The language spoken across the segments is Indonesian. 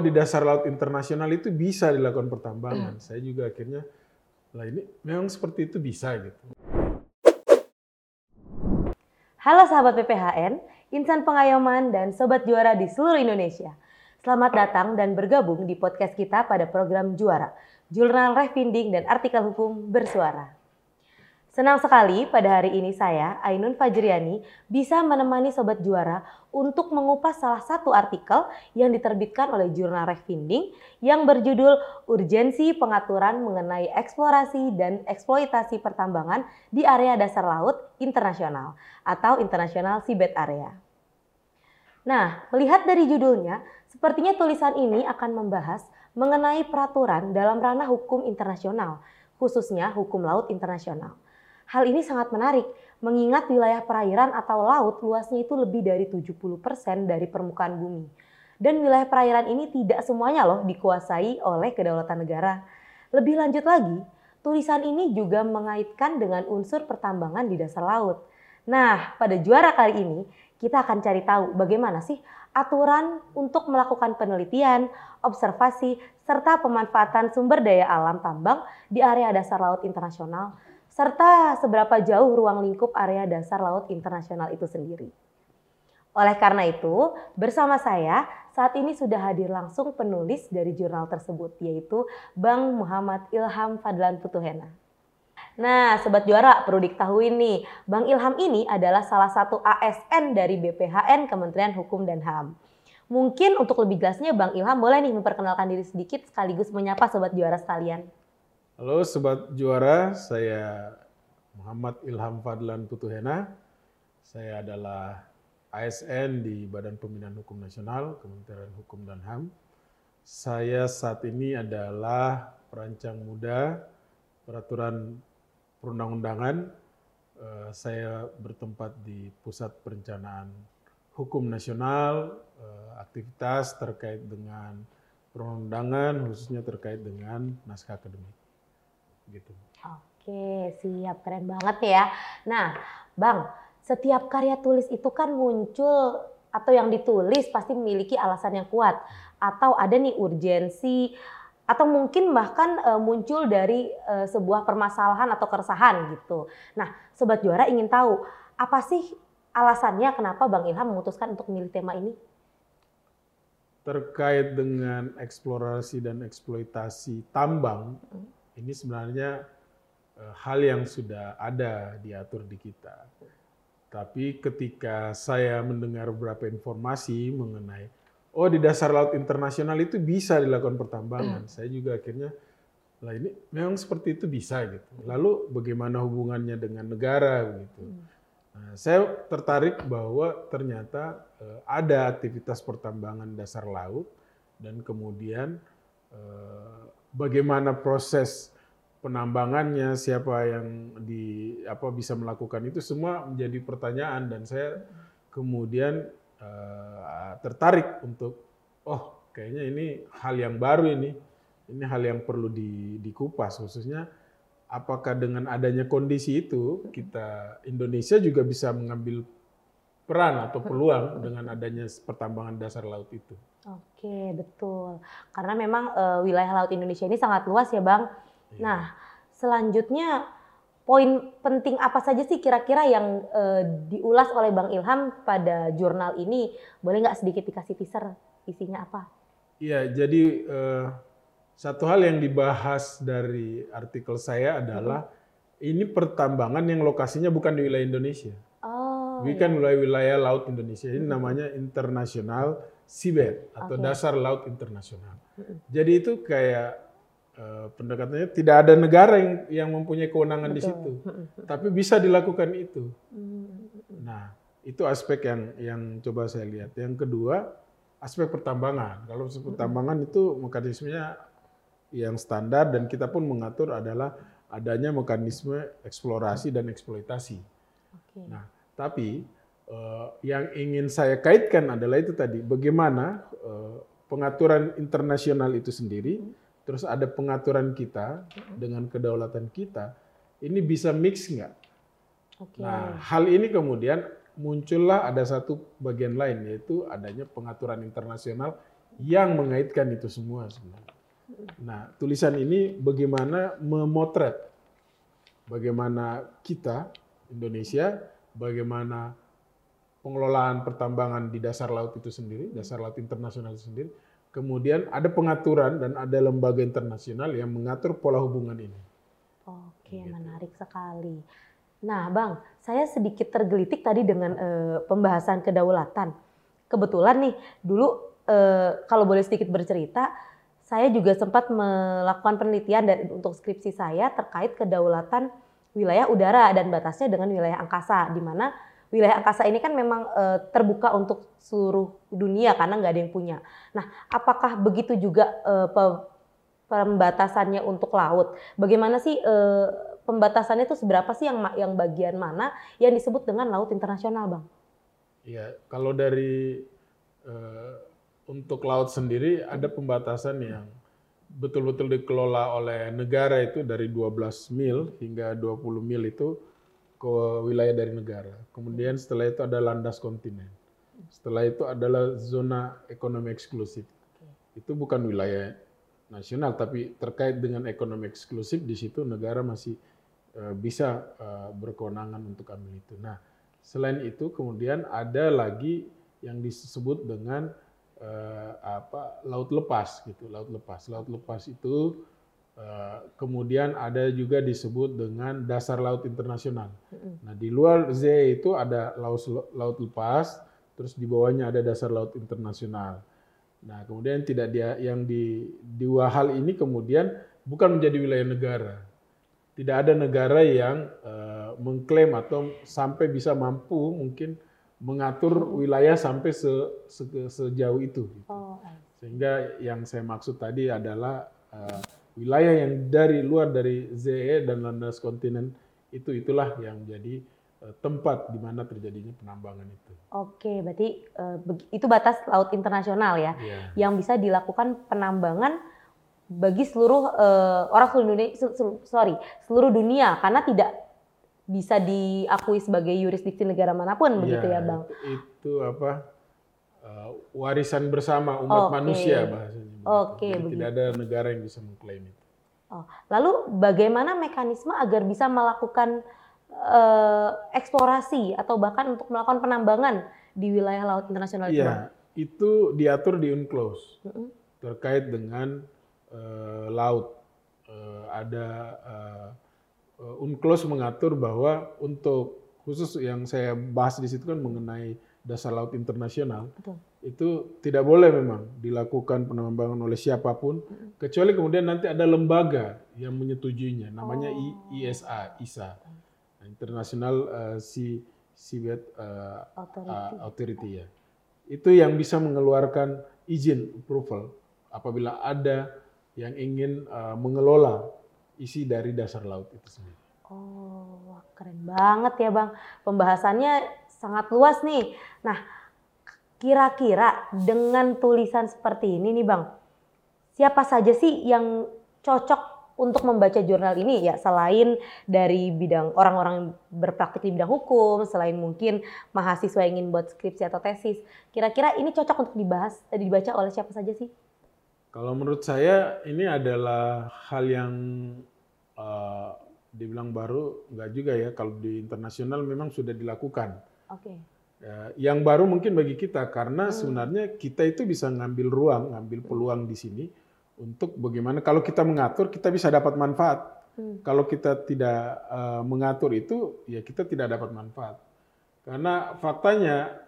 oh di dasar laut internasional itu bisa dilakukan pertambangan. Saya juga akhirnya lah ini memang seperti itu bisa gitu. Halo sahabat PPHN, insan pengayoman dan sobat juara di seluruh Indonesia. Selamat datang dan bergabung di podcast kita pada program Juara, Jurnal Refinding dan Artikel Hukum Bersuara. Senang sekali pada hari ini saya, Ainun Fajriani, bisa menemani Sobat Juara untuk mengupas salah satu artikel yang diterbitkan oleh Jurnal Refinding yang berjudul Urgensi Pengaturan Mengenai Eksplorasi dan Eksploitasi Pertambangan di Area Dasar Laut Internasional atau International Seabed Area. Nah, melihat dari judulnya, sepertinya tulisan ini akan membahas mengenai peraturan dalam ranah hukum internasional, khususnya hukum laut internasional. Hal ini sangat menarik, mengingat wilayah perairan atau laut luasnya itu lebih dari 70% dari permukaan bumi. Dan wilayah perairan ini tidak semuanya loh dikuasai oleh kedaulatan negara. Lebih lanjut lagi, tulisan ini juga mengaitkan dengan unsur pertambangan di dasar laut. Nah, pada juara kali ini kita akan cari tahu bagaimana sih aturan untuk melakukan penelitian, observasi, serta pemanfaatan sumber daya alam tambang di area dasar laut internasional serta seberapa jauh ruang lingkup area dasar laut internasional itu sendiri. Oleh karena itu, bersama saya saat ini sudah hadir langsung penulis dari jurnal tersebut, yaitu Bang Muhammad Ilham Fadlan Putuhena. Nah, Sobat Juara, perlu diketahui nih, Bang Ilham ini adalah salah satu ASN dari BPHN Kementerian Hukum dan HAM. Mungkin untuk lebih jelasnya Bang Ilham boleh nih memperkenalkan diri sedikit sekaligus menyapa Sobat Juara sekalian. Halo Sobat Juara, saya Muhammad Ilham Fadlan Putuhena. Saya adalah ASN di Badan Pembinaan Hukum Nasional, Kementerian Hukum dan HAM. Saya saat ini adalah perancang muda peraturan perundang-undangan. Eh, saya bertempat di Pusat Perencanaan Hukum Nasional, eh, aktivitas terkait dengan perundangan, khususnya terkait dengan naskah akademik gitu. Oke, siap keren banget ya. Nah, Bang, setiap karya tulis itu kan muncul atau yang ditulis pasti memiliki alasan yang kuat atau ada nih urgensi atau mungkin bahkan e, muncul dari e, sebuah permasalahan atau keresahan gitu. Nah, sobat juara ingin tahu apa sih alasannya kenapa Bang Ilham memutuskan untuk memilih tema ini? Terkait dengan eksplorasi dan eksploitasi tambang, hmm ini sebenarnya uh, hal yang sudah ada diatur di kita. Tapi ketika saya mendengar beberapa informasi mengenai oh di dasar laut internasional itu bisa dilakukan pertambangan, mm. saya juga akhirnya lah ini memang seperti itu bisa gitu. Lalu bagaimana hubungannya dengan negara gitu. Mm. Nah, saya tertarik bahwa ternyata uh, ada aktivitas pertambangan dasar laut dan kemudian bagaimana proses penambangannya, siapa yang di apa bisa melakukan itu semua menjadi pertanyaan dan saya kemudian uh, tertarik untuk oh kayaknya ini hal yang baru ini ini hal yang perlu di, dikupas. Khususnya apakah dengan adanya kondisi itu kita Indonesia juga bisa mengambil peran atau peluang dengan adanya pertambangan dasar laut itu. Oke, betul. Karena memang e, wilayah laut Indonesia ini sangat luas ya, Bang. Iya. Nah, selanjutnya poin penting apa saja sih kira-kira yang e, diulas oleh Bang Ilham pada jurnal ini? Boleh nggak sedikit dikasih teaser isinya apa? Iya, jadi e, satu hal yang dibahas dari artikel saya adalah hmm. ini pertambangan yang lokasinya bukan di wilayah Indonesia. Oh, Bukan iya. wilayah-wilayah laut Indonesia. Ini namanya internasional seabed atau okay. dasar laut internasional. Jadi itu kayak uh, pendekatannya tidak ada negara yang yang mempunyai kewenangan Betul. di situ, tapi bisa dilakukan itu. Nah, itu aspek yang yang coba saya lihat. Yang kedua, aspek pertambangan. Kalau pertambangan itu mekanismenya yang standar dan kita pun mengatur adalah adanya mekanisme eksplorasi dan eksploitasi. Okay. Nah, tapi uh, yang ingin saya kaitkan adalah itu tadi bagaimana uh, pengaturan internasional itu sendiri, terus ada pengaturan kita dengan kedaulatan kita, ini bisa mix nggak? Okay. Nah, hal ini kemudian muncullah ada satu bagian lain yaitu adanya pengaturan internasional yang mengaitkan itu semua sebenarnya. Nah, tulisan ini bagaimana memotret bagaimana kita Indonesia, bagaimana pengelolaan pertambangan di dasar laut itu sendiri, dasar laut internasional itu sendiri. Kemudian ada pengaturan dan ada lembaga internasional yang mengatur pola hubungan ini. Oke, gitu. menarik sekali. Nah, Bang, saya sedikit tergelitik tadi dengan uh, pembahasan kedaulatan. Kebetulan nih, dulu uh, kalau boleh sedikit bercerita, saya juga sempat melakukan penelitian dan untuk skripsi saya terkait kedaulatan wilayah udara dan batasnya dengan wilayah angkasa, di mana wilayah angkasa ini kan memang e, terbuka untuk seluruh dunia karena nggak ada yang punya. Nah, apakah begitu juga e, pe, pembatasannya untuk laut? Bagaimana sih e, pembatasannya itu seberapa sih yang yang bagian mana yang disebut dengan laut internasional, bang? Iya, kalau dari e, untuk laut sendiri ada pembatasan yang betul-betul dikelola oleh negara itu dari 12 mil hingga 20 mil itu ke wilayah dari negara. Kemudian setelah itu ada landas kontinen. Setelah itu adalah zona ekonomi eksklusif. Itu bukan wilayah nasional, tapi terkait dengan ekonomi eksklusif di situ negara masih uh, bisa uh, berkewenangan untuk ambil itu. Nah, selain itu kemudian ada lagi yang disebut dengan uh, apa laut lepas gitu, laut lepas. Laut lepas itu Eh, kemudian ada juga disebut dengan dasar laut internasional. Nah di luar Z itu ada laut laut lepas, terus di bawahnya ada dasar laut internasional. Nah kemudian tidak dia yang di dua hal ini kemudian bukan menjadi wilayah negara. Tidak ada negara yang uh, mengklaim atau sampai bisa mampu mungkin mengatur wilayah sampai se, se, sejauh itu. Oh, Sehingga yang saya maksud tadi adalah uh, wilayah yang dari luar dari ZE dan landas kontinen itu itulah yang jadi uh, tempat di mana terjadinya penambangan itu. Oke, berarti uh, itu batas laut internasional ya, yeah. yang bisa dilakukan penambangan bagi seluruh uh, orang seluruh dunia, sorry seluruh dunia karena tidak bisa diakui sebagai yurisdiksi negara mana pun yeah, begitu ya bang? Itu, apa uh, warisan bersama umat okay. manusia bahasanya. Oke, okay, Tidak ada negara yang bisa mengklaim itu. Oh, lalu bagaimana mekanisme agar bisa melakukan uh, eksplorasi atau bahkan untuk melakukan penambangan di wilayah laut internasional itu? Iya, itu diatur di UNCLOS mm -hmm. terkait dengan uh, laut. Uh, ada uh, UNCLOS mengatur bahwa untuk khusus yang saya bahas di situ kan mengenai dasar laut internasional Betul. itu tidak boleh memang dilakukan penambangan oleh siapa pun hmm. kecuali kemudian nanti ada lembaga yang menyetujuinya namanya oh. ISA ISA International uh, Sea Seabed uh, Authority. Uh, Authority ya itu yang bisa mengeluarkan izin approval apabila ada yang ingin uh, mengelola isi dari dasar laut itu sendiri. Oh, keren banget ya Bang. Pembahasannya sangat luas nih. Nah, kira-kira dengan tulisan seperti ini nih Bang, siapa saja sih yang cocok untuk membaca jurnal ini ya selain dari bidang orang-orang berpraktik di bidang hukum, selain mungkin mahasiswa yang ingin buat skripsi atau tesis, kira-kira ini cocok untuk dibahas eh, dibaca oleh siapa saja sih? Kalau menurut saya ini adalah hal yang uh, dibilang baru, enggak juga ya. Kalau di internasional memang sudah dilakukan Oke. Okay. Ya, yang baru mungkin bagi kita karena hmm. sebenarnya kita itu bisa ngambil ruang, ngambil peluang di sini untuk bagaimana kalau kita mengatur kita bisa dapat manfaat. Hmm. Kalau kita tidak uh, mengatur itu ya kita tidak dapat manfaat. Karena faktanya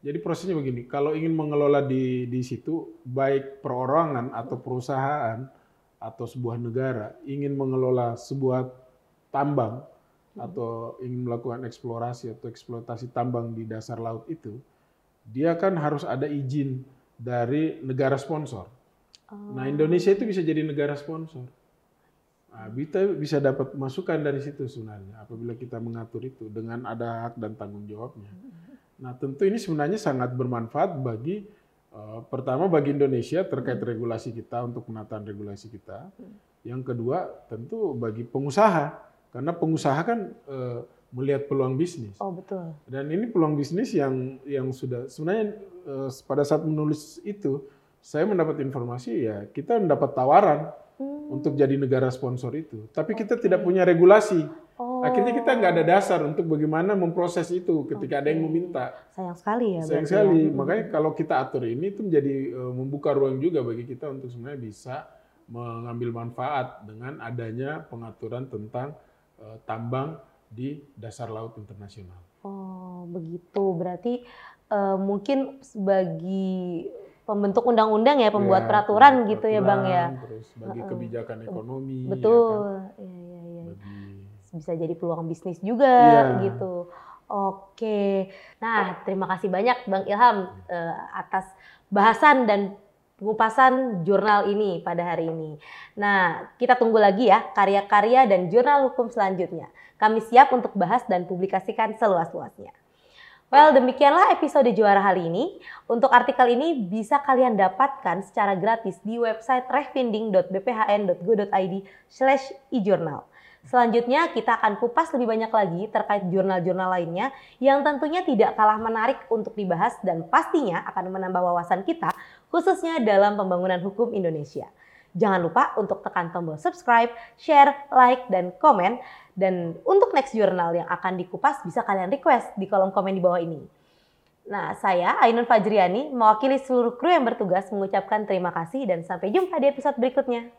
jadi prosesnya begini, kalau ingin mengelola di di situ baik perorangan atau perusahaan atau sebuah negara ingin mengelola sebuah tambang atau ingin melakukan eksplorasi atau eksploitasi tambang di dasar laut itu, dia kan harus ada izin dari negara sponsor. Oh. Nah, Indonesia itu bisa jadi negara sponsor. Nah, kita bisa dapat masukan dari situ sebenarnya apabila kita mengatur itu dengan ada hak dan tanggung jawabnya. Nah, tentu ini sebenarnya sangat bermanfaat bagi uh, pertama bagi Indonesia terkait regulasi kita untuk penataan regulasi kita. Yang kedua, tentu bagi pengusaha karena pengusaha kan uh, melihat peluang bisnis. Oh betul. Dan ini peluang bisnis yang yang sudah sebenarnya uh, pada saat menulis itu saya mendapat informasi ya kita mendapat tawaran Hmm. untuk jadi negara sponsor itu. Tapi kita tidak punya regulasi. Akhirnya kita nggak ada dasar untuk bagaimana memproses itu ketika ada yang meminta. sayang sekali ya. Sayang berarti sekali. ya. Makanya kalau kita atur ini itu menjadi eh, membuka ruang juga bagi kita untuk sebenarnya bisa mengambil manfaat dengan adanya pengaturan tentang eh, tambang di dasar laut internasional. Oh begitu. Berarti eh, mungkin sebagai pembentuk undang-undang ya, pembuat Ya, peraturan pembuat gitu ya bang ya. peraturan, Terus bagi kebijakan ekonomi. ya Betul. kan? Iya iya iya. Bagi- Bisa jadi peluang bisnis juga Iya. gitu. Oke. Nah terima kasih banyak bang Ilham eh, atas bahasan dan pengupasan jurnal ini pada hari ini. Nah, kita tunggu lagi ya karya-karya dan jurnal hukum selanjutnya. Kami siap untuk bahas dan publikasikan seluas-luasnya. Well, demikianlah episode juara hari ini. Untuk artikel ini bisa kalian dapatkan secara gratis di website refinding.bphn.go.id slash e-journal. Selanjutnya kita akan kupas lebih banyak lagi terkait jurnal-jurnal lainnya yang tentunya tidak kalah menarik untuk dibahas dan pastinya akan menambah wawasan kita khususnya dalam pembangunan hukum Indonesia. Jangan lupa untuk tekan tombol subscribe, share, like, dan komen. Dan untuk next jurnal yang akan dikupas bisa kalian request di kolom komen di bawah ini. Nah, saya Ainun Fajriani mewakili seluruh kru yang bertugas mengucapkan terima kasih dan sampai jumpa di episode berikutnya.